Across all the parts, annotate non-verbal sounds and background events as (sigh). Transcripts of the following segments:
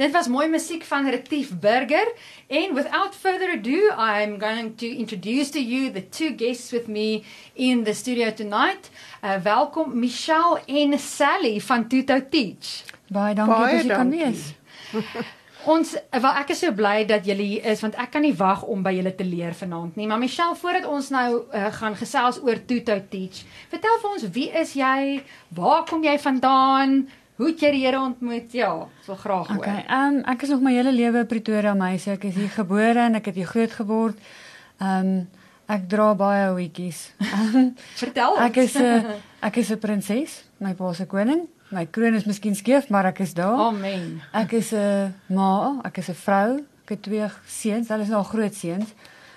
Dit was mooi musiek van Retief Burger and without further ado I'm going to introduce to you the two guests with me in the studio tonight. Uh, welkom Michelle en Sally van Tuto Teach. Baie dankie dat jy kan wees. (laughs) Ons wel ek is so bly dat julle hier is want ek kan nie wag om by julle te leer vanaand nie. Maar Michelle, voordat ons nou uh, gaan gesels oor Tuto Teach, vertel vir ons wie is jy? Waar kom jy vandaan? Hoe het jy die Here ontmoet? Ja, wil graag hoor. Okay, ehm um, ek is nog my hele lewe Pretoria meisie. Ek is hier gebore en ek het hier groot geword. Ehm um, ek dra baie hoetjies. vertel ons. Ek is 'n ek is 'n prinses, my pa se koning. My kroon is miskien skeef, maar ek is daar. Amen. Ek is 'n ma, ek is 'n vrou. Ek het twee seuns, hulle is nou groot seuns.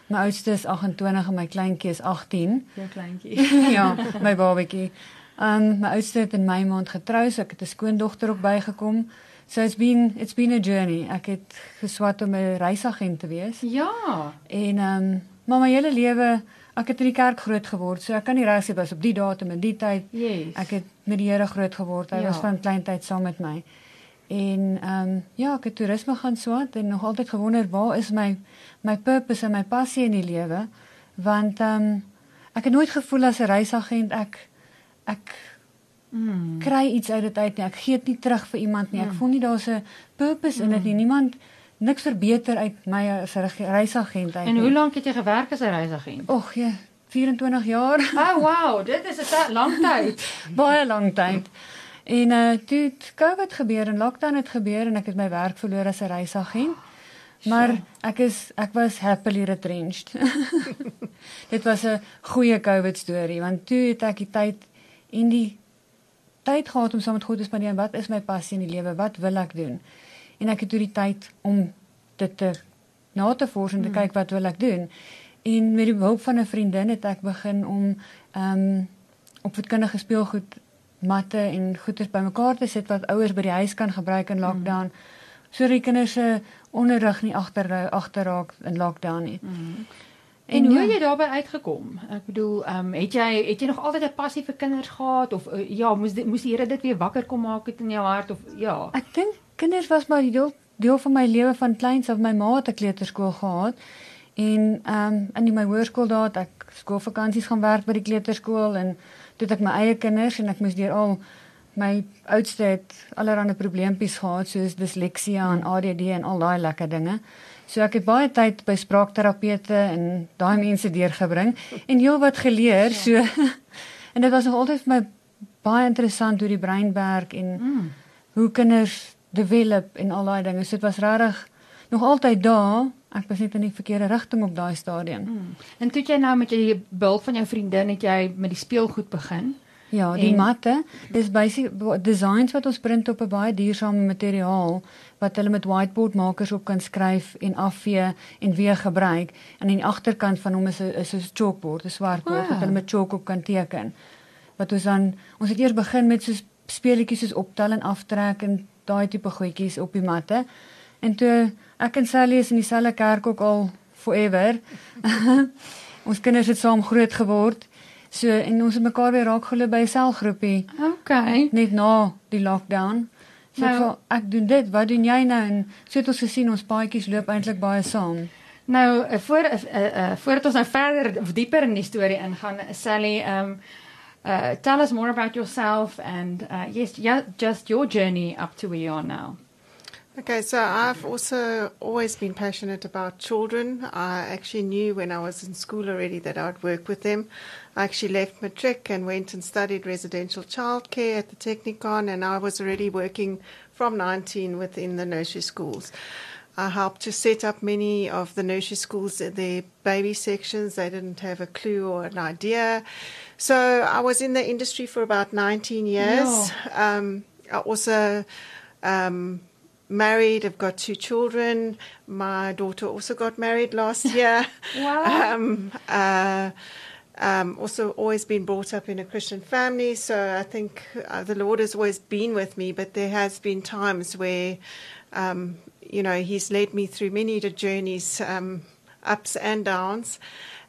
My oudste is 28 en my kleintjie is 18. Jou kleintjie. (laughs) ja, my babatjie. Um my oudste het in my maand getrou, so ek het 'n skoondogter ook bygekom. So it's been it's been a journey. Ek het geswat om 'n reisagent te wees. Ja. En um maar my hele lewe ek het in die kerk groot geword, so ek kan nie reg sê was op die datum en die tyd. Yes. Ek het met die Here groot geword. Hy Ja. was van kleintyd saam met my. En ehm um, ja, ek het toerisme gaan swat en nog altyd gewonder waar is my my purpose en my passie in die lewe? Want ehm um, ek het nooit gevoel as 'n reisagent ek ek Mm. kry iets uit dit uit nie. Ek gee dit nie terug vir iemand nie. Ek Mm. voel nie daar's 'n purpose in dit nie. Niemand niks verbeter uit my as 'n reisagent uit. En hoe lank het jy gewerk as 'n reisagent? Och ja, 24 jaar. Oh wow, dit is 'n lang tyd. (laughs) baie lank tyd. En uh toe COVID gebeur en lockdown het gebeur en ek het my werk verloor as 'n reisagent. Maar ek is ek was happily retrenched. (laughs) Dit was 'n goeie COVID storie want toe het ek die tyd en die tyd gehad om saam met God te spandeer. Wat is my passie in die lewe? Wat wil ek doen? En ek het toe die tyd om dit te na te vors en te kyk wat wil ek doen. En met die hulp van 'n vriendin het ek begin om ehm um, opvoedkundige speelgoed matte en goeders bymekaar te sit wat ouers by die huis kan gebruik in lockdown. Sodat die kinders se onderrig nie agter agterraak in lockdown nie. Mm. En hoe ja. het jy daarbey uitgekom? Ek bedoel, ehm um, het jy het jy nog altyd 'n passie vir kinders gehad of uh, ja, moes die, moes die Here dit weer wakker kom maak het in jou hart of ja. Ek dink kinders was maar die deel, deel van my lewe van kleins af. My ma het 'n kleuterskool gehad. En ehm um, in my hoërskool daar het ek skoolvakansies gaan werk by die kleuterskool en toe het ek my eie kinders en ek moes deur al my oudste het allerlei probleempies gehad soos disleksie en ADD en al daai lekker dinge. So ek het baie tyd by spraakterapeute en daai mense deurgebring en heelwat geleer. Ja. So (laughs) en dit was nog altyd vir my baie interessant hoe die brein werk en Mm. hoe kinders develop en al daai dinge. So dit was regtig nog altyd daar. Ek was net in die verkeerde rigting op daai stadium. Mm. En toe jy nou met jy behulp van jou vriendin het jy met die speelgoed begin. Ja, die En- matte, dis basies designs wat ons print op 'n baie duursame materiaal wat hulle met whiteboard makers op kan skryf en afvee en weer gebruik. En aan die agterkant van hom is 'n is 'n chalkboard, 'n swart bord Wow. wat hulle met chalk op kan teken. Wat ons dan ons het eers begin met so speletjies soos optel en aftrek en daai tipe goedjies op die matte. En toe ek en Sally is in dieselfde kerk ook al forever. (laughs) ons kinders het saam groot geword. So en ons het mekaar weer raak geloop by 'n selgroepie Okay. net na die lockdown. So Nou- nou, ek doen dit, wat doen jy nou? En so het ons gesien ons paadjies loop eintlik baie saam. Nou eh, voor uh, uh, voordat ons nou verder of dieper in die storie ingaan, Sally, um uh tell us more about yourself and uh yes, yeah, just your journey up to where you are now. Okay, so I've also always been passionate about children. I actually knew when I was in school already that I would work with them. I actually left matric and went and studied residential childcare at the Technicon, and I was already working from 19 within the nursery schools. I helped to set up many of the nursery schools, their baby sections. They didn't have a clue or an idea. So I was in the industry for about 19 years. Um, I also um, married. I've got two children. My daughter also got married last year. (laughs) (laughs) Wow. Um, uh, um, also, always been brought up in a Christian family, so I think uh, the Lord has always been with me. But there has been times where, um, you know, He's led me through many the journeys, um, ups and downs.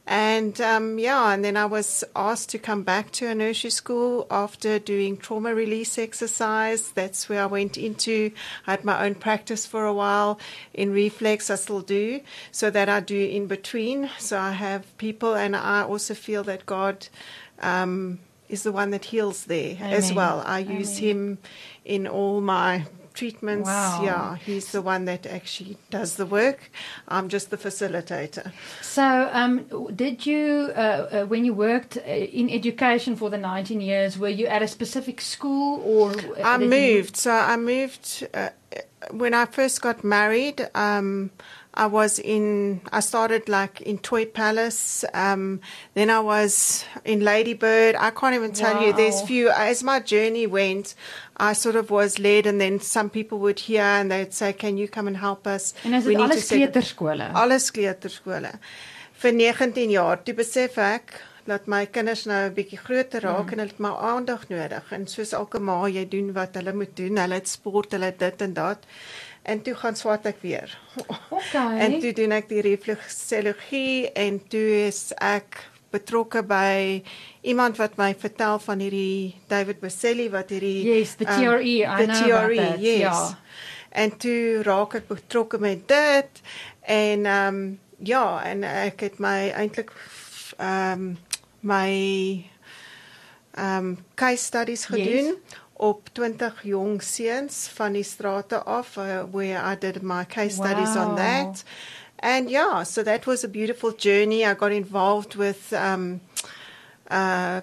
And um, yeah, and then I was asked to come back to a nursery school after doing trauma release exercise. That's where I went into. I had my own practice for a while in reflex. I still do, so that I do in between. So I have people, and I also feel that God um, is the one that heals there as well. I use Amen. Him in all my treatments. Wow. Yeah, He's the one that actually does the work. I'm just the facilitator. So, um, did you, uh, uh, when you worked uh, in education for the 19 years, were you at a specific school or? uh, I did you- moved. So I moved uh, when I first got married. Um, I was in. I started like in Toy Palace. Um, then I was in Ladybird. I can't even tell you. There's Wow. few. As my journey went, I sort of was led, and then some people would hear and they'd say, "Can you come and help us?" En is dit to alles kleuterskole? Alles kleuterskole. Vir 19 jaar toe besef ek dat my kinders nou 'n bietjie groter raak mm. en hulle het my aandag nodig. En soos elke ma, jy doen wat hulle moet doen. Hulle het sport, hulle het dit en dat. En toe gaan swat ek weer. Okay. En toe doen ek die refleksologie en toe is ek betrokke by iemand wat my vertel van hierdie David Boselli wat hierdie Yes, the um, TRE, I the know about TRE, that, yes. ja. En toe raak ek betrokke met dit en ehm um, ja, en ek het my eintlik ehm um, my ehm um, case studies Yes. Op 20 jong seuns van die strate af uh, where I did my case studies on that. And yeah, so that was a beautiful journey. I got involved with um, uh,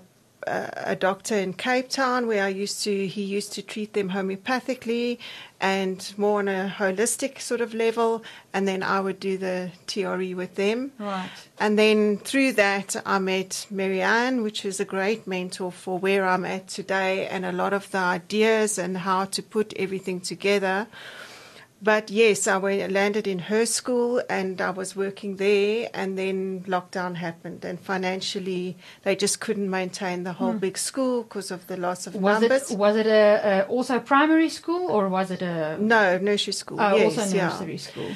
a doctor in Cape Town where I used to he used to treat them homeopathically and more on a holistic sort of level and then I would do the TRE with them. Right. And then through that, I met Marianne, which is a great mentor for where I'm at today and a lot of the ideas and how to put everything together. But yes, I went, landed in her school and I was working there, and then lockdown happened, and financially they just couldn't maintain the whole big school because of the loss of. Was numbers. it was it a, a also primary school or was it a no, nursery school. oh, yes, also yeah. nursery school?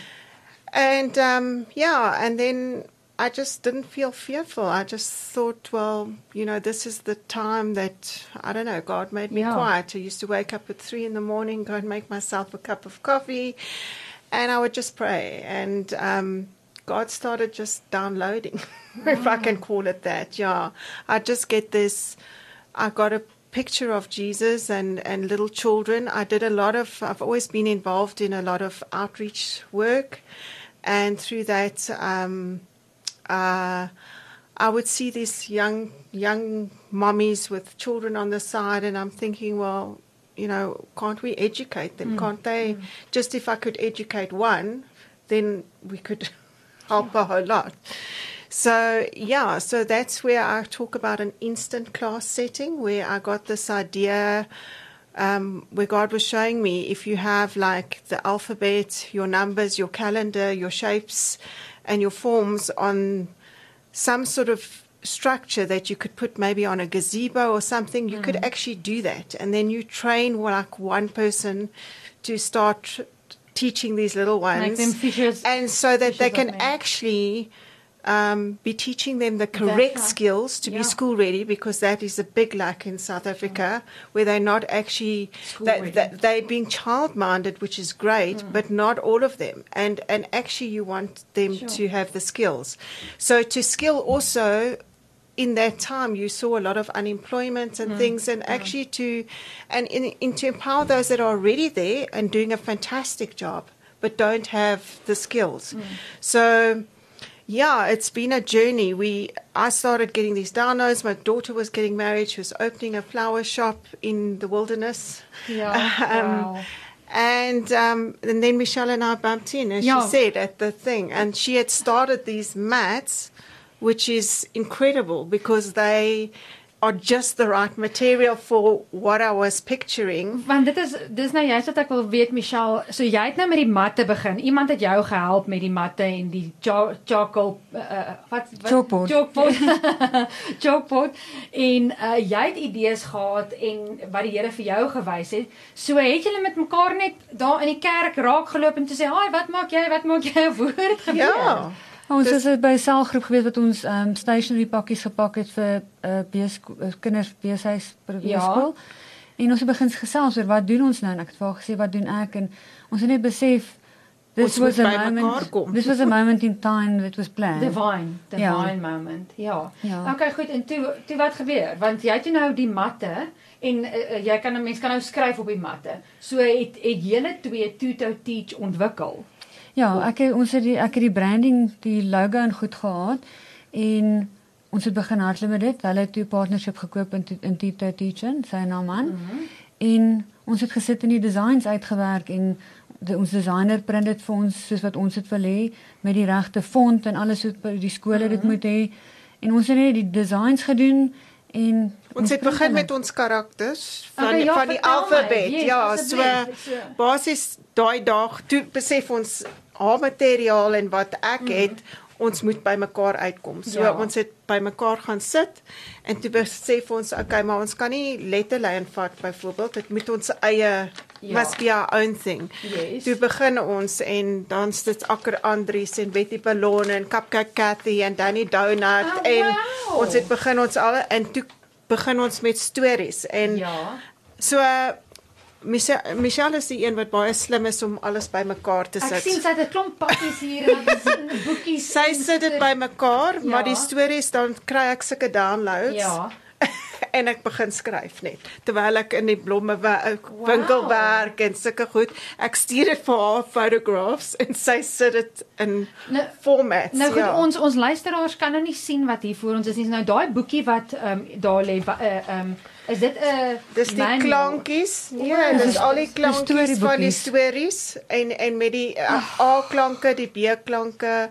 And um, yeah, and then I just didn't feel fearful. I just thought, well, you know, this is the time that I don't know. God made me Yeah. quiet. I used to wake up at three in the morning, go and make myself a cup of coffee, and I would just pray. And um, God started just downloading, (laughs) if I can call it that. Yeah, I just get this. I got a picture of Jesus and, and little children. I did a lot of, I've always been involved in a lot of outreach work. And through that, um, uh, I would see these young, young mummies with children on the side, and I'm thinking, well, you know, can't we educate them? Can't they? Just if I could educate one, then we could (laughs) help a whole lot. So, yeah, so that's where I talk about an instant class setting where I got this idea um, where God was showing me if you have like the alphabet, your numbers, your calendar, your shapes, and your forms on some sort of structure that you could put maybe on a gazebo or something, you could actually do that. And then you train like one person to start teaching these little ones Make them fishes. and so that they can actually um, be teaching them the correct right. skills to Yeah. be school ready because that is a big lack in South Africa where they're not actually ready. that they're being child minded, which is great, Mm. but not all of them. And and actually, you want them Sure. to have the skills. So to skill also. In that time, you saw a lot of unemployment Mm. and things, and actually to, and in, in to empower those that are already there and doing a fantastic job, but don't have the skills. Mm. So, yeah, it's been a journey. We I started getting these downloads. My daughter was getting married. She was opening a flower shop in the wilderness. Yeah. (laughs) Um, wow. And um, and then Michelle and I bumped in, as Yeah. she said, at the thing. And she had started these mats, which is incredible because they are just the right material for what I was picturing. Want dit is dis nou juist wat ek wil weet Michelle, so jy het nou met die matte begin. Iemand het jou gehelp met die matte en die cha- charcoal uh, wat wat Chalkboard. chalkboard. (laughs) chalkboard en uh, jy het idees gehad en wat die Here vir jou gewys het. So het julle met mekaar net daar in die kerk raak geloop en toe sê, "Haai, wat maak jy? Wat maak jy?" (laughs) Woord gebeur. Ja. Ons Dis- was by 'n selgroep gewees wat ons ehm um, stationery pakkies gepak het vir uh, beeskool uh, kinders beeshuis per Ja. beeskool. En ons het begin gesels oor wat doen ons nou en ek het vir haar gesê wat doen ek en ons het net besef this was a by moment this was a moment in time that was planned. Divine, divine Ja. moment. Ja. Ja. Okay, goed. En toe toe wat gebeur? Want jy het nou die matte en uh, jy kan 'n mens kan nou skryf op die matte. So het het julle twee Tuto Teach ontwikkel. Ja, ek het, ons het die ek het die branding, die logo en goed gehad en ons het begin hardloop met dit. Hulle het toe partnership gekoop in in Tito Teaching, sy naam aan. Mhm. En ons het gesit en die designs uitgewerk en de, ons designer print dit vir ons soos wat ons dit wil hê met die regte font en alles wat die skole dit Mhm. moet hê. En ons het net die designs gedoen en Ons het print begin met ons karakters van Okay, ja, van die vertel my. alfabet. Yes, ja. So. basies daai dag toe besef ons haar materiaal en wat ek het, ons moet by mekaar uitkom. So Ja. ons het by mekaar gaan sit en toe besef ons, okay, maar ons kan nie letterlyn vat byvoorbeeld. Dit moet ons eie Ja. must be our own thing. Yes. Toe begin ons en dan sit Akker Andries en Betty Ballon en Cupcake Cathy en Danny Donut Oh, en wow. ons het begin ons alle en toe begin ons met stories en Ja. so uh, Michelle, Michelle is die een wat baie slim is om alles bymekaar te Ek sit. sien sy het 'n klomp pakkies hier en (laughs) boekies. Sy sit dit bymekaar, Ja. maar die stories dan kry ek sulke downloads Ja. (laughs) en ek begin skryf net terwyl ek in die blomme Wow. winkel werk en sulke goed. Ek stuur dit vir haar photographs en sy sit dit in Nou- formats. Nou goed, ja. ons ons luisteraars kan nou nie sien wat hier voor ons is nie. Nou daai boekie wat ehm um, daar lê, uh, ehm um, is dit 'n Dis die manual? klankies. Wow. Ja, dis Dis- al die klankies van die stories en en met die Ah. uh, A-klanke, die B-klanke.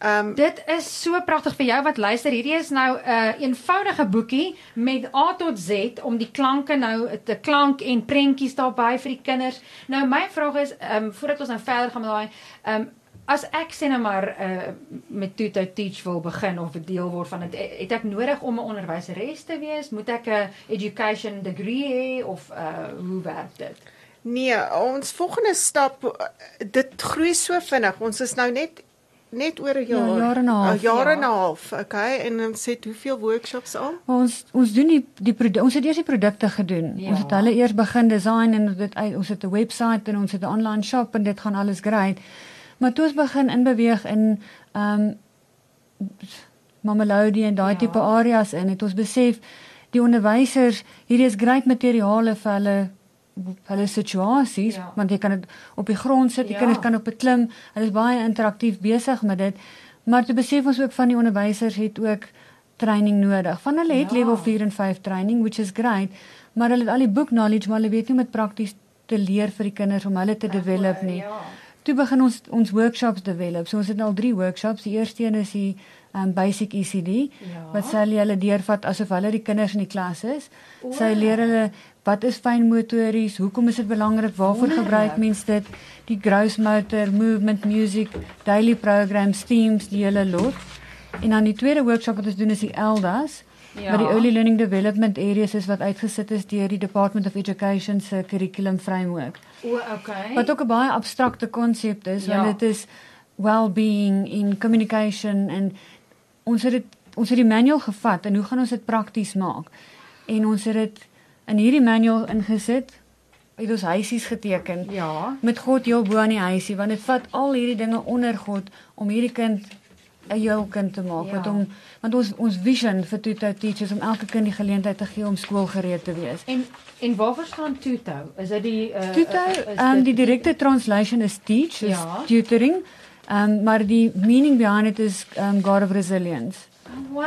Ehm Dit is so pragtig vir jou wat luister. Hierdie is nou 'n uh, eenvoudige boekie met A tot Z om die klanke nou te klank en prentjies daarbey vir die kinders. Nou my vraag is, ehm um, voordat ons nou verder gaan met daai, ehm um, as ek sê nou maar uh, met Tuto Teach wil begin of 'n deel word van dit, het ek nodig om 'n onderwyseres te wees? Moet ek 'n education degree hê of uh, hoe werk dit? Nee, ons volgende stap dit groei so vinnig. Ons is nou net net oor 'n Ja, jaar. jaar en 'n half. 'n Jaar Ja. en 'n half, okay? En ons het hoeveel workshops al? Ons ons doen die die produ- ons het eers die produkte gedoen. Ja. Ons het hulle eers begin design en dit uit- ons het 'n webwerf en ons het 'n online shop en dit gaan alles great. Maar toe ons begin inbeweeg in ehm um, Mamelodi en daai Ja. tipe areas in, het ons besef die onderwysers, hierdie is great materiale vir hulle hulle situasies Ja. want jy kan dit op die grond sit, die Ja. kinders kan op 'n klim. Hulle is baie interaktief besig met dit. Maar toe besef ons ook van die onderwysers het ook training nodig. Van hulle het Ja. level 4 en 5 training, which is great, maar hulle het al die book knowledge, maar hulle weet nie om dit prakties te leer vir die kinders om hulle te develop nie. Ja. Toe begin ons ons workshops develop. So ons het al 3 workshops. Die eerste een is die um, basic ECD Ja. wat sy hulle deurvat asof hulle die kinders in die klas is. O. Sy leer hulle wat is fynmotories, hoekom is dit belangrik, waarvoor Wonderlik. gebruik mens dit, die gross motor, movement, music, daily programs, themes, die hele lot. En dan die tweede workshop wat ons doen is die ELDAS. Ja. Wat die Early Learning Development Areas is wat uitgesit is deur die Department of Education se curriculum framework. O, okay. Wat ook 'n baie abstrakte konsep is, Ja. want dit is well-being en communication en ons het dit ons het die manual gevat en hoe gaan ons dit prakties maak? En ons het dit in hierdie manual ingesit. Het ons huisies geteken Ja. met God heel bo aan die huisie want dit vat al hierdie dinge onder God om hierdie kind 'n heel kind te maak Ja. wat hom want ons ons vision vir Tuto Teachers om elke kind die geleentheid te gee om skoolgereed te wees. En en waarvoor staan Tuto? Is dit die uh, Tuto, uh, dit- die direkte translation is teach, is Ja. tutoring. Um, maar die meaning behind it is um God of resilience. Oh, Wow,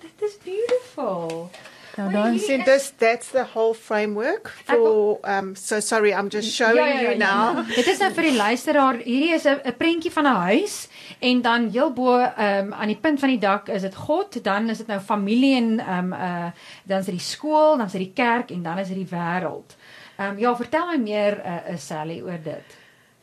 dit is beautiful. Nou hierdie See, this that's the whole framework for um so sorry, I'm just showing Ja, ja, ja, you ja. now. Dit is nou vir die luisteraar. Hierdie is 'n 'n prentjie van 'n huis en dan heel bo ehm aan die punt van die dak is dit God, dan is dit nou familie en ehm uh dan is dit die skool, dan is dit die kerk en dan is dit die wêreld. Ehm ja, vertel my meer uh, uh, Sally oor dit.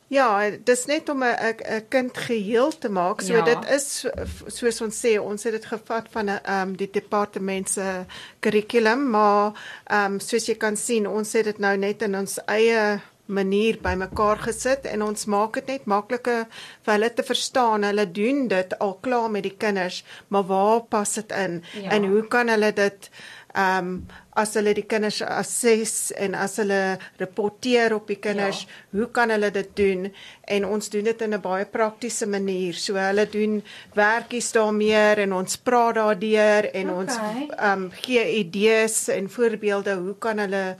Ja, dis net om 'n kind geheel te maak. So Ja. dit is so- soos ons sê, ons het dit gevat van 'n um die departement se kurrikulum, maar um soos jy kan sien, ons het dit nou net in ons eie manier bymekaar gesit en ons maak dit net makliker vir hulle te verstaan. Hulle doen dit al klaar met die kinders, maar waar pas dit in? Ja. En hoe kan hulle dit ehm um, as hulle die kinders assess en as hulle rapporteer op die kinders, ja. hoe kan hulle dit doen? En ons doen dit in 'n baie praktiese manier. So hulle doen werkies daarmee en ons praat daardeur en Okay. ons ehm um, gee idees en voorbeelde hoe kan hulle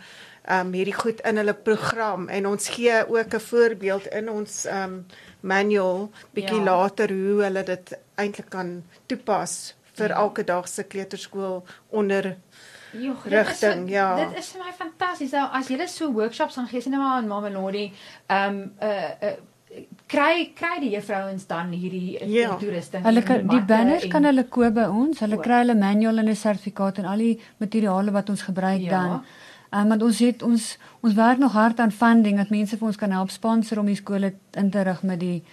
um, hierdie goed in hulle program en ons gee ook 'n voorbeeld in ons um, manual bietjie Ja. later hoe hulle dit eintlik kan toepas vir Ja. elke dag se kleuterskool onder dit Rigting, is, ja. Dit is vir my fantasties. Nou as jy so workshops gaan gee, sien nou maar in Mamelodi, ehm um, uh, uh kry kry die juffrouens dan hierdie Ja. toerusting. Hulle kan die banners en- kan hulle koop by ons. Hulle O. kry hulle manual en 'n sertifikaat en al die materiale wat ons gebruik Ja. dan. Um, want ons het ons ons werk nog hard aan funding dat mense vir ons kan help sponsor om die skole in te rig met die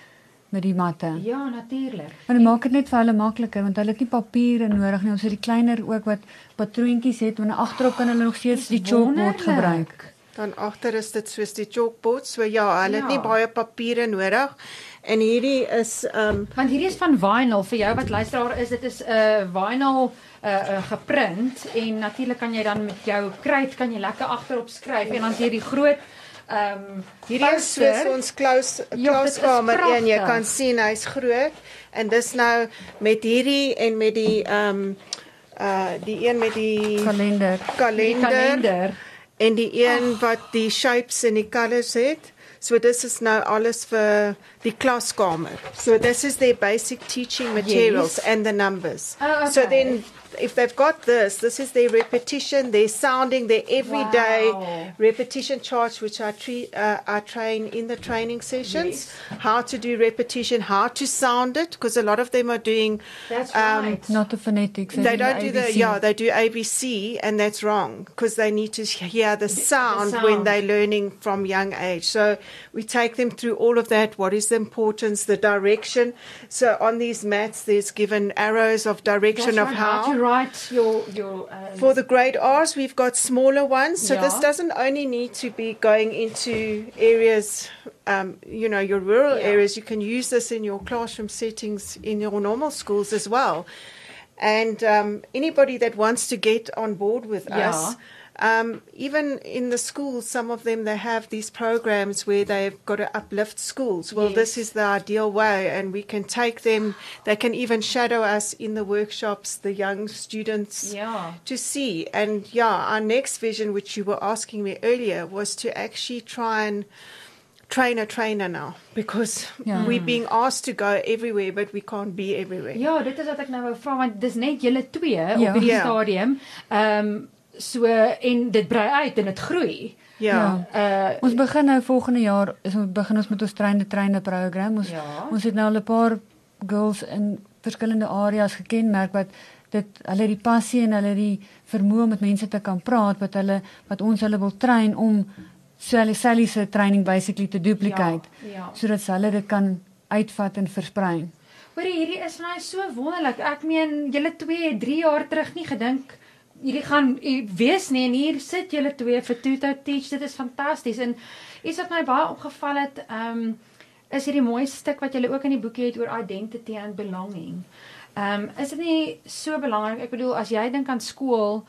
met die matte. Ja, natuurlik. Maar dit maak dit net vir hulle makliker want hulle het nie papiere nodig nie. Ons het die kleiner ook wat patroontjies het en agterop kan hulle nog steeds die chalkboard gebruik. dan agter is dit soos die chalkboard. So ja, hulle Ja. het nie baie papiere nodig. En hierdie is ehm um, Want hierdie is van vinyl vir jou wat luisteraar is, dit is 'n uh, vinyl uh, uh, geprint en natuurlik kan jy dan met jou kruit kan jy lekker agterop skryf en dan is hierdie groot ehm um, hierdie is soos poster. ons klous klauskamer een. Jy kan sien hy's groot en dis nou met hierdie en met die ehm um, uh die een met die Kalender. Die kalender, en die een wat die shapes en die colours het. So dis is nou alles vir die klaskamer. So this is their basic teaching materials Yes. and the numbers. Oh, So okay. then if they've got this, this is their repetition, their sounding, their everyday Wow. repetition charts, which I, tre- uh, I train in the training sessions. Yes. How to do repetition, how to sound it, because a lot of them are doing. That's um, right. Not the phonetics. They don't do the ABC. yeah they do ABC and that's wrong because they need to hear the sound, sound. when they're learning from young age. So we take them through all of that. What is the importance, the direction? So on these mats, there's given arrows of direction That's of right, how. to your your um, For the grade R's, we've got smaller ones. So this doesn't only need to be going into areas, um, you know, your rural Yeah. areas. You can use this in your classroom settings in your normal schools as well. And um, anybody that wants to get on board with Yeah. us, um, even in the schools, some of them they have these programs where they've got to uplift schools. Well, this is the ideal way, and we can take them. They can even shadow us in the workshops, the young students ja. to see. And yeah, our next vision, which you were asking me earlier, was to actually try and train a trainer now because Yeah. we're being asked to go everywhere, but we can't be everywhere. Ja, dit is wat ek nou wou vra want dis net julle twee Ja. op hierdie Ja. stadium. Ehm so en dit brei uit en dit groei. Yeah. Uh Ons begin nou volgende jaar is ons begin ons met ons treine treine program. Ons Ja. ons het nou al 'n paar girls in verskillende areas gekenmerk wat dit hulle die passie en hulle die vermoë om met mense te kan praat wat hulle wat ons hulle wil train om Sally Sally se training basically te duplicate Ja, ja. sodat hulle dit kan uitvat en versprei. Hoorie, hierdie is nou so wonderlik. Ek meen julle twee 3 jaar terug nie gedink hierdie gaan u wees nie en hier sit julle twee vir Tuto Teach. Dit is fantasties en iets wat my baie opgeval het, ehm um, is hierdie mooi stuk wat julle ook in die boekie het oor identity and belonging. Ehm um, is dit nie so belangrik? Ek bedoel as jy dink aan skool,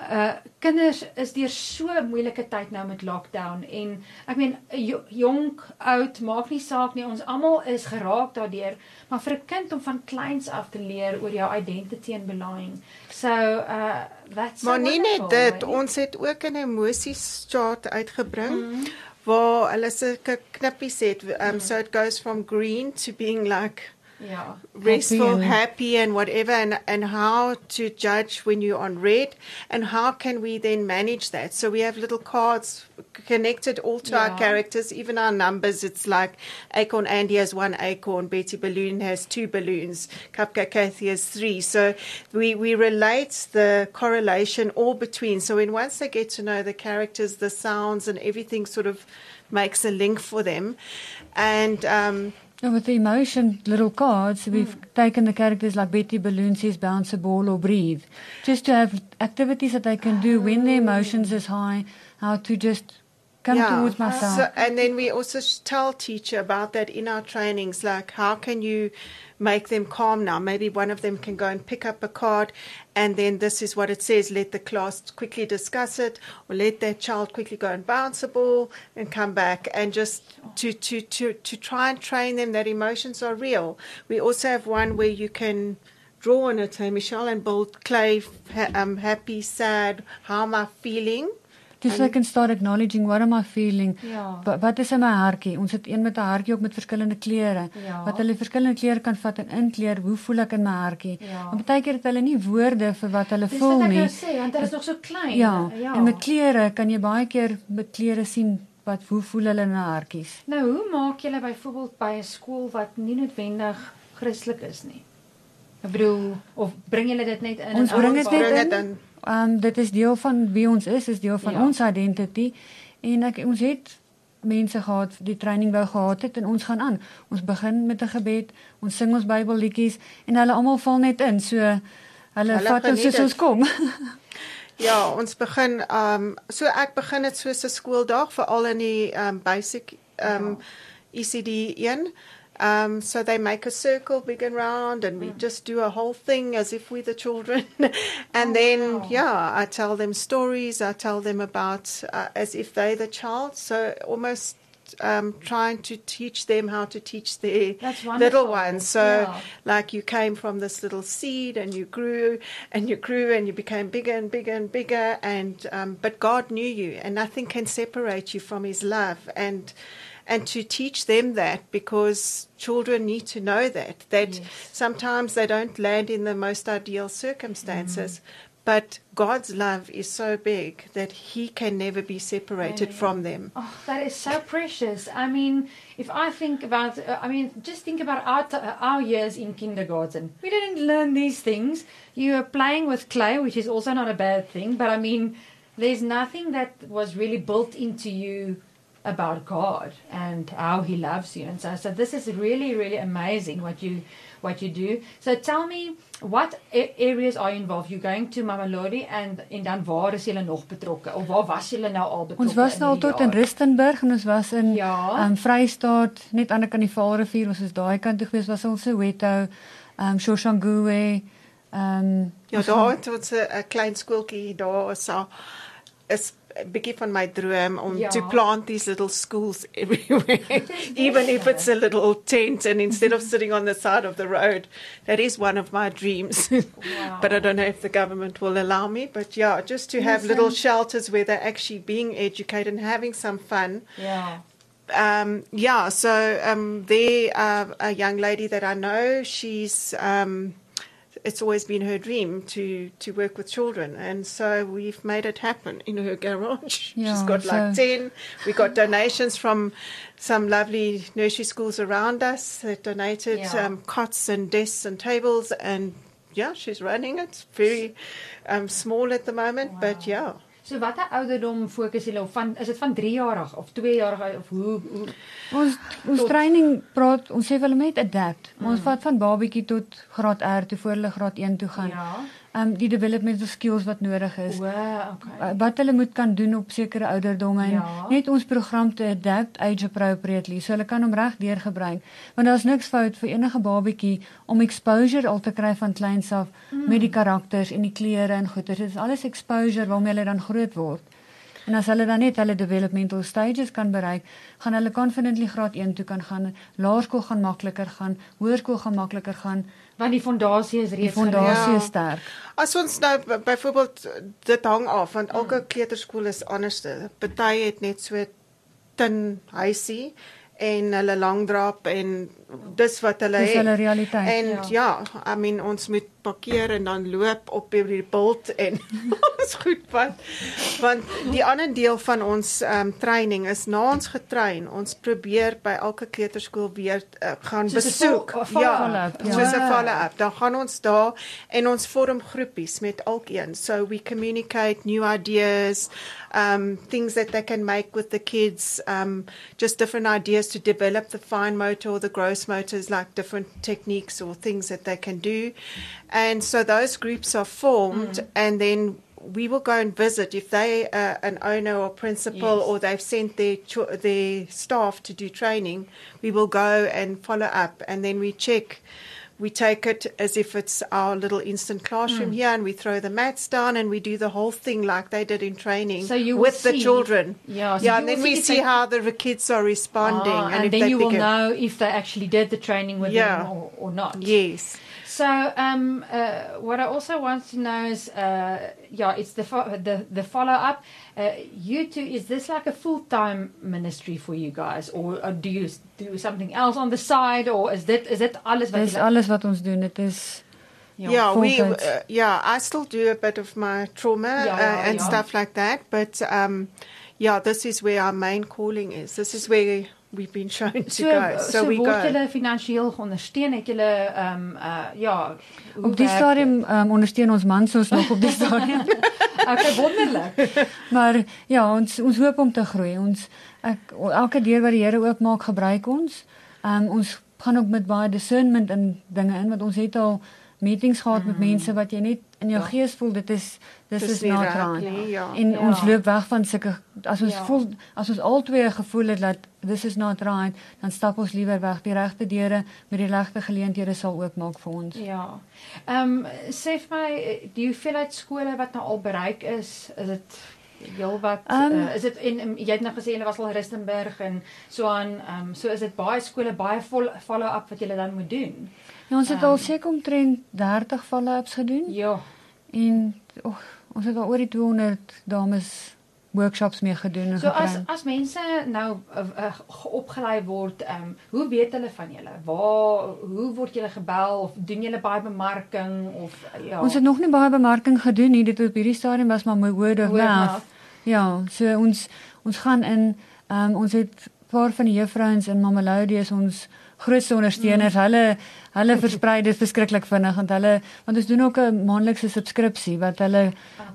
uh kinders is deur so 'n moeilike tyd nou met lockdown en ek meen jo- jonk oud maak nie saak nie ons almal is geraak daardeur maar vir 'n kind om van kleins af te leer oor jou identity and belonging so uh that's so Maar nie net dit, right? ons het ook 'n emosies chart uitgebring Mhm. waar hulle sulke knippies het. Um, so it goes from green to being like ja restful, and- happy, and whatever, and, and how to judge when you're on red, and how can we then manage that? So we have little cards connected all to our characters, even our numbers. It's like Acorn Andy has one acorn, Betty Balloon has two balloons, Cupcake Kathy has three. So we, we relate the correlation all between. So when once they get to know the characters, the sounds, and everything sort of makes a link for them. And um, Now with the emotion little cards, we've hmm. taken the characters like Betty Balloon says bounce a ball or breathe. Just to have activities that they can do when their emotions is high, how to just come towards myself. So, and then we also tell teacher about that in our trainings, like how can you make them calm now? Maybe one of them can go and pick up a card, and then this is what it says. Let the class quickly discuss it, or let that child quickly go and bounce a ball and come back, and just to to to to try and train them that emotions are real. We also have one where you can draw on it, hey Michelle, and build clay, ha- um, happy, sad. How am I feeling? Dis so I can start acknowledging what am I feeling? Ja. Wat, wat is in my hartjie? Ons het een met 'n hartjie ook met verskillende kleure. Ja. Wat hulle verskillende kleure kan vat en inkleer. Hoe voel ek in my hartjie? Ja. En baie keer het hulle nie woorde vir wat hulle Dis voel wat ek nie. nou sê, want hulle is nog so klein. Ja. ja. En met kleure kan jy baie keer met kleure sien wat hoe voel hulle in hulle hartjies. Nou, hoe maak julle byvoorbeeld by 'n skool wat nie noodwendig Christelik is nie? Ek bedoel, of bring julle dit net in? Ons bring dit net in. in. Ehm um, dit is deel van wie ons is, is deel van Ja. ja. ons identity en ek ons het mense gehad die training wou gehad het en ons gaan aan. Ons begin met 'n gebed, ons sing ons Bybelliedjies en hulle almal val net in. So hulle, Hulle vat ons soos ons kom. (laughs) Ja, ons begin um so ek begin dit soos 'n skooldag veral in die um basic um ECD 1. Um so they make a circle big and round and we just do a whole thing as if we're the children. (laughs) and Oh, then wow. yeah, I tell them stories, I tell them about uh, as if they're the child. So almost um trying to teach them how to teach their little ones. So Yeah. like you came from this little seed and you grew and you grew and you became bigger and bigger and bigger and um, but God knew you and nothing can separate you from his love and and to teach them that because children need to know that that Yes. sometimes they don't land in the most ideal circumstances but God's love is so big that he can never be separated Amen. from them Oh, that is so precious. I mean, if I think about, uh, I mean, just think about our, t- uh, our years in kindergarten. We didn't learn these things. You were playing with clay, which is also not a bad thing, but I mean, there's nothing that was really built into you about God and how He loves you, and so so this is really really amazing what you what you do. So tell me, what areas are you involved? You're going to Mamelodi, and en dan waar is julle nog betrokke? Of waar was julle nou al betrokke? ons was nou al tot in jaar? Rustenburg en ons was in Ja. um, Vrystaat, net aan die kant die Vaalrivier. Ons is daai kant toe gewees, was ons Soweto, ehm um, Shoshanguve, um, Ja, daar het ons 'n klein skooltjie daar is so is 'n bietjie van my droom om Ja. to plant these little schools (laughs) everywhere even if it's a little tent and instead of sitting on the side of the road that is one of my dreams (laughs) Wow. but I don't know if the government will allow me but yeah just to have little Listen. shelters where they're actually being educated and having some fun yeah um, yeah, so um, there, uh, a young lady that I know, she's um, it's always been her dream to to work with children, and so we've made it happen in her garage. (laughs) Yeah, she's got like so- ten. We got donations from some lovely nursery schools around us that donated Yeah. um, cots and desks and tables, and yeah, she's running it. Very um, small at the moment, but yeah. So watter ouderdom fokus julle op van is dit van 3 jarig of 2 jarig of hoe hoe Ons ons Tot- training praat ons sê hulle met adapt. Mm. Ons vat van babatjie tot graad R toe voor hulle graad 1 toe gaan. Ja. Um, die developmental skills wat nodig is. O, okay. Uh, wat hulle moet kan doen op sekere ouderdomme en Ja. net ons program te adapt age appropriately so hulle kan hom reg deur gebruik want daar's niks fout vir enige babatjie om exposure al te kry van kleins af mm. met die karakters en die kleure en goeters dit is alles exposure waarmee hulle dan groot word en as hulle dan net hulle developmental stages kan bereik gaan hulle confidently graad 1 toe kan gaan laerskool gaan makliker gaan hoërskool gaan makliker gaan Want die fondasie is die reeds fondasie Ja. is sterk As ons nou byvoorbeeld dit hang af want elke kleuterskool is anders. Party het net so tin huisie en hulle langdrap en dis wat hulle dis het. hulle realiteit En ja. ja, I mean ons moet parkeer en dan loop op die bult en (laughs) ons goed wat want die ander deel van ons ehm um, training is na ons getrein, ons probeer by elke kleuterskool weer uh, gaan Soos 'n besoek. 'n follow-up, ja. soos 'n Wow. follow-up. Dan gaan ons daar en ons vorm groepies met elkeen. So we communicate new ideas, um things that they can make with the kids, um just different ideas to develop the fine motor or the gross motors like different techniques or things that they can do. And so those groups are formed mm. and then we will go and visit if they are an owner or principal Yes. or they've sent their their staff to do training. We will go and follow up, and then we check. We take it as if it's our little instant classroom Hmm. here, and we throw the mats down, and we do the whole thing like they did in training So you with the children. Yeah, so yeah, and then will we see they- how the kids are responding, Ah, and, and if then you will know if they actually did the training with Yeah. them or, or not. Yes. So, um, uh, what I also want to know is, uh, yeah, it's the fo- the the follow up. Uh, you two, is this like a full time ministry for you guys, or, or do you do something else on the side, or is dit is dit alles wat Dis alles wat ons doen. Dit is Yeah, we uh, yeah, I still do a bit of my trauma Yeah, uh, yeah, and yeah. stuff like that, but um, yeah, this is where our main calling is. This is where we've been shown to So, go. So, so we word go. julle finansiëel ondersteun? Het julle um uh ja, op die stadium um, ondersteun ons mans ons nog op die (laughs) stadium. Okay, wonderlik. maar ja, ons ons hoop om te groei. Ons ek elke deur wat die Here oopmaak, gebruik ons. Um, ons gaan ook met baie discernment in dinge in want ons het al meetings gehad met mense wat jy net in jou Ja. gees voel dit is dis Dis is not right. nie, ja. En Ja. ons loop weg van sulke as ons Ja. voel as ons albei gevoel het dat this is not right, dan stap ons liewer weg. Die regte deure met die regte geleenthede sal oopmaak vir ons. Ja. Ehm um, sê vir my, die hoeveelheid skole wat nou al bereik is, is dit heelwat Ehm, uh, is dit en um, jy het nou gesê hulle was al Rustenburg en so aan ehm um, so is dit baie skole baie vol follow-up wat julle dan moet doen. Ja, ons het Ehm. al seker omtrent 30 follow-ups gedoen. Ja. En oh, ons het al oor die 200 dames workshops mee gedoen en So as gekry. as mense nou uh, uh, opgelei word, ehm um, hoe weet hulle van julle? Waar hoe word julle gebel of doen julle baie bemarking of uh, ja. Ons het nog nie baie bemarking gedoen nie. Dit op hierdie stadium was maar my word of mouth. Ja, so ons ons gaan in ehm um, ons het paar van die juffrouens in Mamelodi is ons grootste ondersteuners. Mm. Hulle hulle versprei dit verskriklik vinnig want hulle want ons doen ook 'n maandelikse subskripsie wat hulle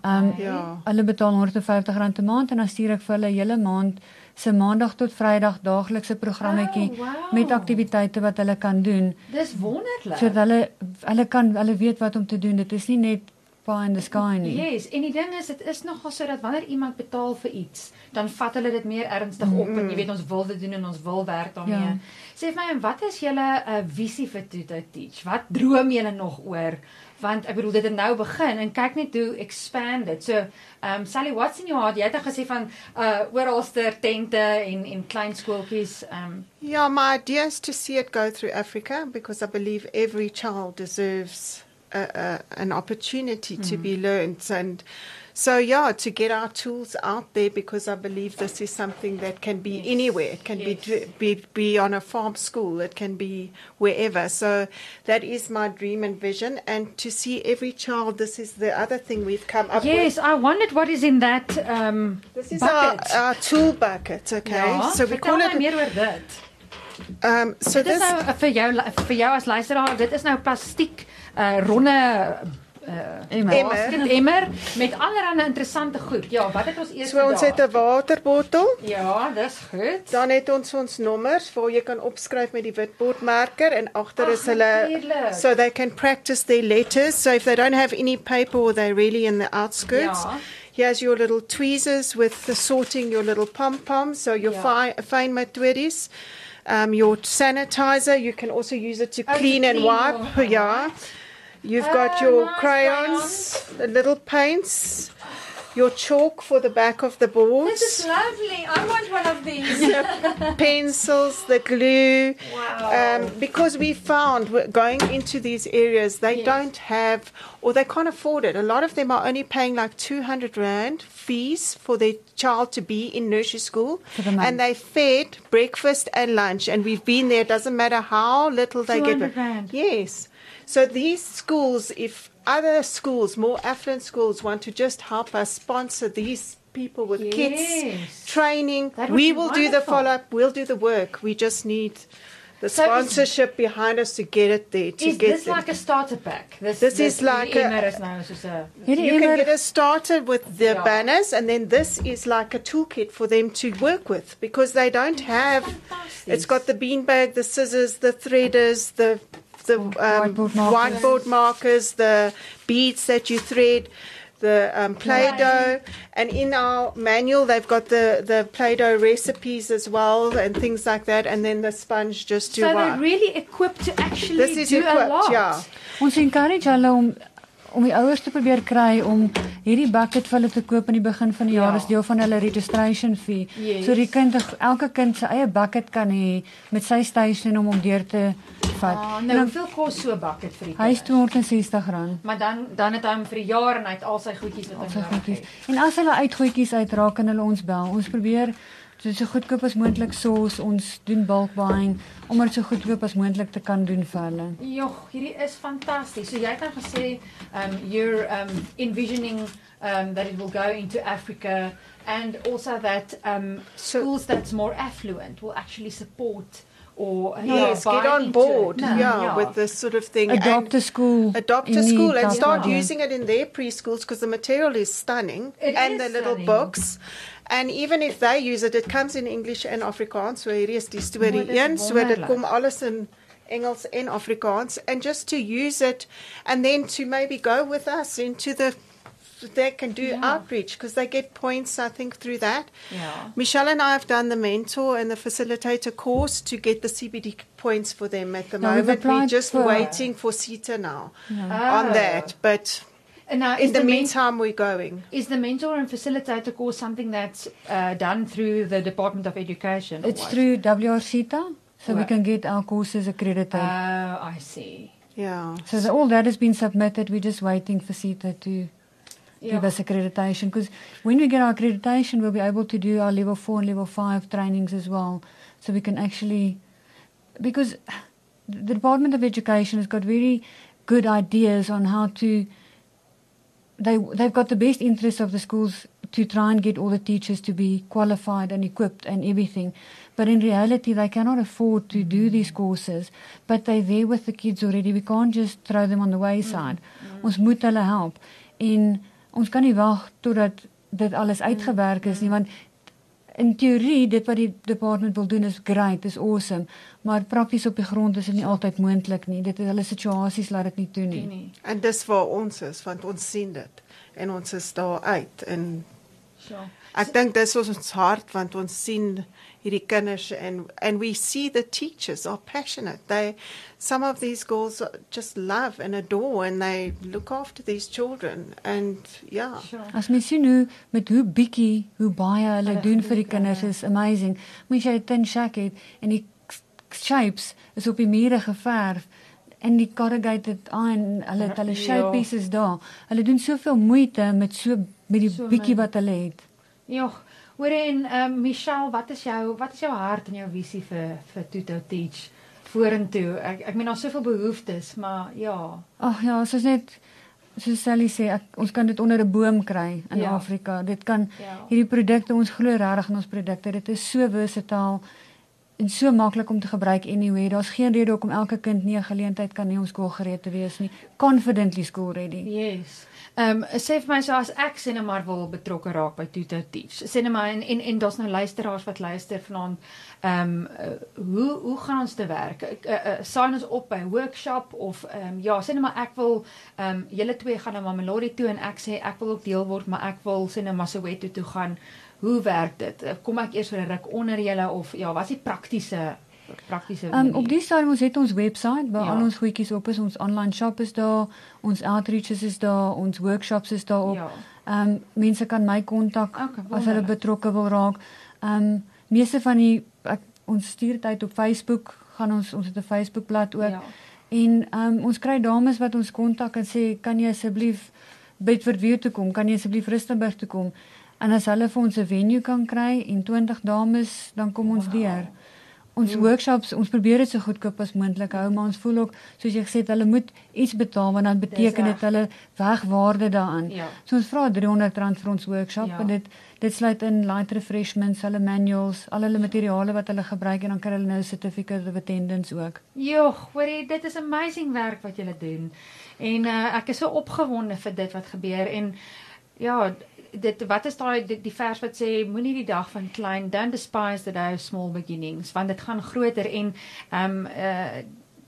ehm um, Ja. hulle betaal R150 'n maand en dan stuur ek vir hulle hele maand se maandag tot vrydag daaglikse programmetjie Oh, wow. met aktiwiteite wat hulle kan doen Dis wonderlik. sodat hulle hulle kan hulle weet wat om te doen. Dit is nie net pie in the sky nie. Yes, en die ding is dit is nogal so dat wanneer iemand betaal vir iets, dan vat hulle dit meer ernstig op en jy weet ons wil dit doen en ons wil werk daarmee. Ja. Sê vir my en wat is julle uh, visie vir Tuto Teach? Wat droom julle nog oor? Want ek bedoel dit het nou begin en kyk net hoe expand dit. So, um Sally, what's in your heart? Jy het al gesê van uh oralster tente en en klein skooltjies. Um Yeah, my idea is to see it go through Africa because I believe every child deserves a, a, an opportunity to be learned. And so, yeah, to get our tools out there because I believe this is something that can be Yes. anywhere. It can Yes. be, be be on a farm school. It can be wherever. So that is my dream and vision. And to see every child, this is the other thing we've come up with. Yes, I wondered what is in that um This is our, our tool bucket, okay? Ja, so we call it. meer oor dit. Um, so Dit is this. nou uh, vir jou vir jou as luisteraar, dit is nou plastiek uh ronde uh Emmer. basket emmer met allerlei interessante goed. Ja, wat het ons eers So ons het 'n waterbottel. Ja, dis goed. Dan het ons ons nommers waar jy kan opskryf met die witbordmerker en agter Ag, is hulle so they can practice their letters. So if they don't have any paper or they're really in the outskirts, Ja. here's your little tweezers with the sorting your little pom poms. So your Ja. fine fine methodis. Um, your sanitizer, you can also use it to Oh, to clean and clean wipe. (laughs) Yeah. You've Oh, got your nice crayons, the little paints, your chalk for the back of the boards. This is lovely. I want one of these. (laughs) pencils, the glue. Wow. Um, because we found going into these areas, they Yes. don't have or they can't afford it. A lot of them are only paying like 200 Rand fees for their child to be in nursery school. For the. And they fed breakfast and lunch. And we've been there, it doesn't matter how little they 200 get. Rand. Yes. So these schools, if other schools, more affluent schools, want to just help us sponsor these people with Yes. kids training, we be will do the follow up. We'll do the work. We just need the So is- sponsorship behind us to get it there. To Is get this them. like a starter pack? This This is like die a- emmer is nou soos 'n Hierdie you can get us started with the Yeah. banners, and then this is like a toolkit for them to work with because they don't have. fantasties. It's got the beanbag, the scissors, the threaders, the the um, Whiteboard markers. whiteboard markers, the beads that you thread. the um, Play-Doh, and in our manual they've got the the Play-Doh recipes as well and things like that, and then the sponge just to So they're wipe. really equipped to actually This is do a equipped, lot. yeah. Ons encourage hulle om om die ouers te probeer kry om hierdie bucket vir hulle te koop aan die begin van die jaar Ja. as deel van hulle registration fee. Yes. So die kind elke kind se eie bucket kan hê met sy station om hom deur te vat. Ah, En nou dan- hoeveel kos so 'n bucket vir die Hy is kinders? R260. Maar dan dan het hy hom vir die jaar en hy het al sy goedjies wat hy sy nodig goedjies. het. En as hulle uitgoedjies uitraak kan hulle ons bel. Ons probeer so so goedkoop as moontlik soos ons doen bulk buying om dit so goedkoop as moontlik te kan doen vir hulle. Jogg, hierdie is fantasties. So jy het nou gesê um you're um envisioning um that it will go into Africa and also that um So- schools that's more affluent will actually support or Yes, get on board. No, yeah, with this sort of thing. Adopt a and school. adopt a school and start idea. using it in their preschools because the material is stunning It and is the little stunning. books. And even if they use it, it comes in English and Afrikaans. So hier is die storie dis een, so dit wonderlik. kom alles in Engels en Afrikaans and just to use it and then to maybe go with us into the they can do Yeah. outreach because they get points I think through that. Ja. Michelle and I have done the mentor and the facilitator course to get the CBD points for them at the Yeah, we've moment. We're just for- waiting for CETA now Oh. on that. But And now in is the the men- meantime, we're going. is the mentor and facilitator course something that's uh, done through the Department of Education? It's what? through WRCTA, so we can get our courses accredited. Oh, I see. Yeah. so the, all that has been submitted. We're just waiting for CETA to Give us accreditation. Because when we get our accreditation, we'll be able to do our level four and level five trainings as well. So we can actually, because the Department of Education has got very good ideas on how to. They they've got the best interests of the schools to try and get all the teachers to be qualified and equipped and everything. But in reality, they cannot afford to do mm. these courses. But they're there with the kids already. We can't just throw them on the wayside. Mm. Ons moet hulle help. En ons kan nie wag totdat dit alles uitgewerk is nie want in teorie dit wat die department wil doen is great, is awesome, maar prakties op die grond is dit nie altyd moontlik nie. Dit is hulle situasies laat dit nie toe nie. Nee. En dis waar ons is want ons sien dit en ons is daar uit en Sure. ek dink dis ons hart want ons sien hierdie kinders and and we see the teachers are passionate they some of these girls just love and adore and they look after these children and yeah Sure. As mens sien hoe met hoe bietjie hoe baie hulle Hulle doen vir die kinders is amazing. Mens jy 'n tin shack het en die shapes is op die mure geverf en die corrugated iron, hulle het hulle Ja. shape pieces daar. Hulle doen soveel moeite met so met die So bietjie min. wat hulle het. Jogg, hoor en um, Michelle, wat is jou wat is jou hart en jou visie vir vir Tuto Teach vorentoe? Ek ek meen daar's soveel behoeftes, maar ja. Ag ja, soos net soos Sally sê, ek, ons kan dit onder 'n boom kry in Ja. Afrika. Dit kan Ja. hierdie produkte, ons glo regtig in ons produkte. Dit is so versatile en so maklik om te gebruik anywhere. Daar's geen rede hoekom elke kind nie 'n geleentheid kan hê om skoolgereed te wees nie. Confidently school ready. Yes. Ehm um, sê vir my so as ek sê net maar wil betrokke raak by Tuto Teach. Sê net maar en en, en daar's nou luisteraars wat luister vanaand. Ehm um, uh, hoe hoe gaan ons te werk? Ek uh, uh, sign ons op by workshop of ehm um, ja, sê net maar ek wil ehm um, julle twee gaan na Mamelodi toe en ek sê ek wil ook deel word, maar ek wil sê net maar Soweto toe gaan. Hoe werk dit? Kom ek eers vir 'n ruk onder julle of ja, wat is die praktiese praktiese Um, op die stadium ons het ons webwerf waar Ja. al ons goedjies op is. Ons online shop is daar, ons outreaches is daar, ons workshops is daar op. Ja. Ehm um, mense kan my kontak Okay, as hulle betrokke wil raak. Ehm um, meeste van die ek, ons stuur uit op Facebook, gaan ons ons het 'n Facebookblad ook. Ja. En ehm um, ons kry dames wat ons kontak en sê kan jy asseblief Bedford View toe kom? Kan jy asseblief Rustenburg toe kom? En as hulle vir ons 'n venue kan kry en 20 dames, dan kom ons Wow. deur. Ons Mm. workshops, ons probeer dit so goedkoop as moontlik hou, maar ons voel ook soos jy gesê het, hulle moet iets betaal want dan beteken dit hulle wegwaarde daaraan. Ja. So ons vra R300 vir ons workshop Ja. en dit dit sluit in light refreshments, hulle manuals, al hulle materiale wat hulle gebruik en dan kry hulle nou 'n certificate of attendance ook. Jogg, hoorie, dit is amazing werk wat julle doen. En uh, ek is so opgewonde vir dit wat gebeur en ja, dit wat is daai die, die vers wat sê moenie die dag van klein don't despise the day of small beginnings want dit gaan groter en ehm um, uh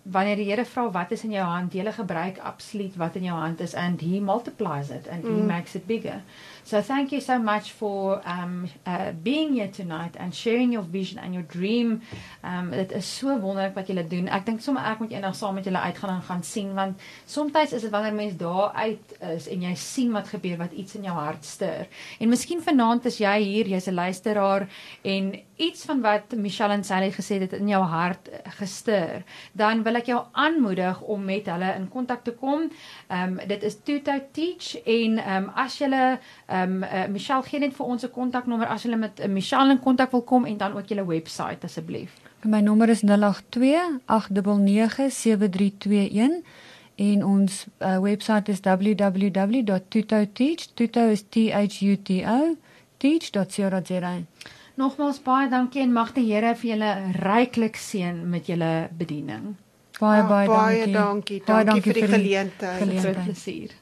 wanneer die Here vra wat is in jou hand, jy gebruik absoluut wat in jou hand is and he multiplies it and he makes it bigger. So thank you so much for um uh, being here tonight and sharing your vision and your dream. Um dit is so wonderlik wat julle doen. Ek dink sommer ek moet eendag saam met julle uitgaan en gaan sien want soms is dit wanneer mens daar uit is en jy sien wat gebeur wat iets in jou hart stir. En miskien vanaand is jy hier, jy's 'n luisteraar en iets van wat Michelle en Sally gesê het in jou hart gestir. Dan wil ek jou aanmoedig om met hulle in kontak te kom. Um dit is Tuto Teach en um as jy Ehm um, uh, Michelle gee net vir ons 'n kontaknommer as jy met uh, Michelle in kontak wil kom en dan ook julle webwerf asseblief. My nommer is 082 8997321 en ons uh, webwerf is www.tutoteach. Tuto is T H U T O teach.co.za. Nogmaals baie dankie en mag die Here vir julle ryklik seën met julle bediening. Baie baie, baie dankie. Baie dankie. Dankie, dankie vir die geleentheid. geleentheid. Groot plesier.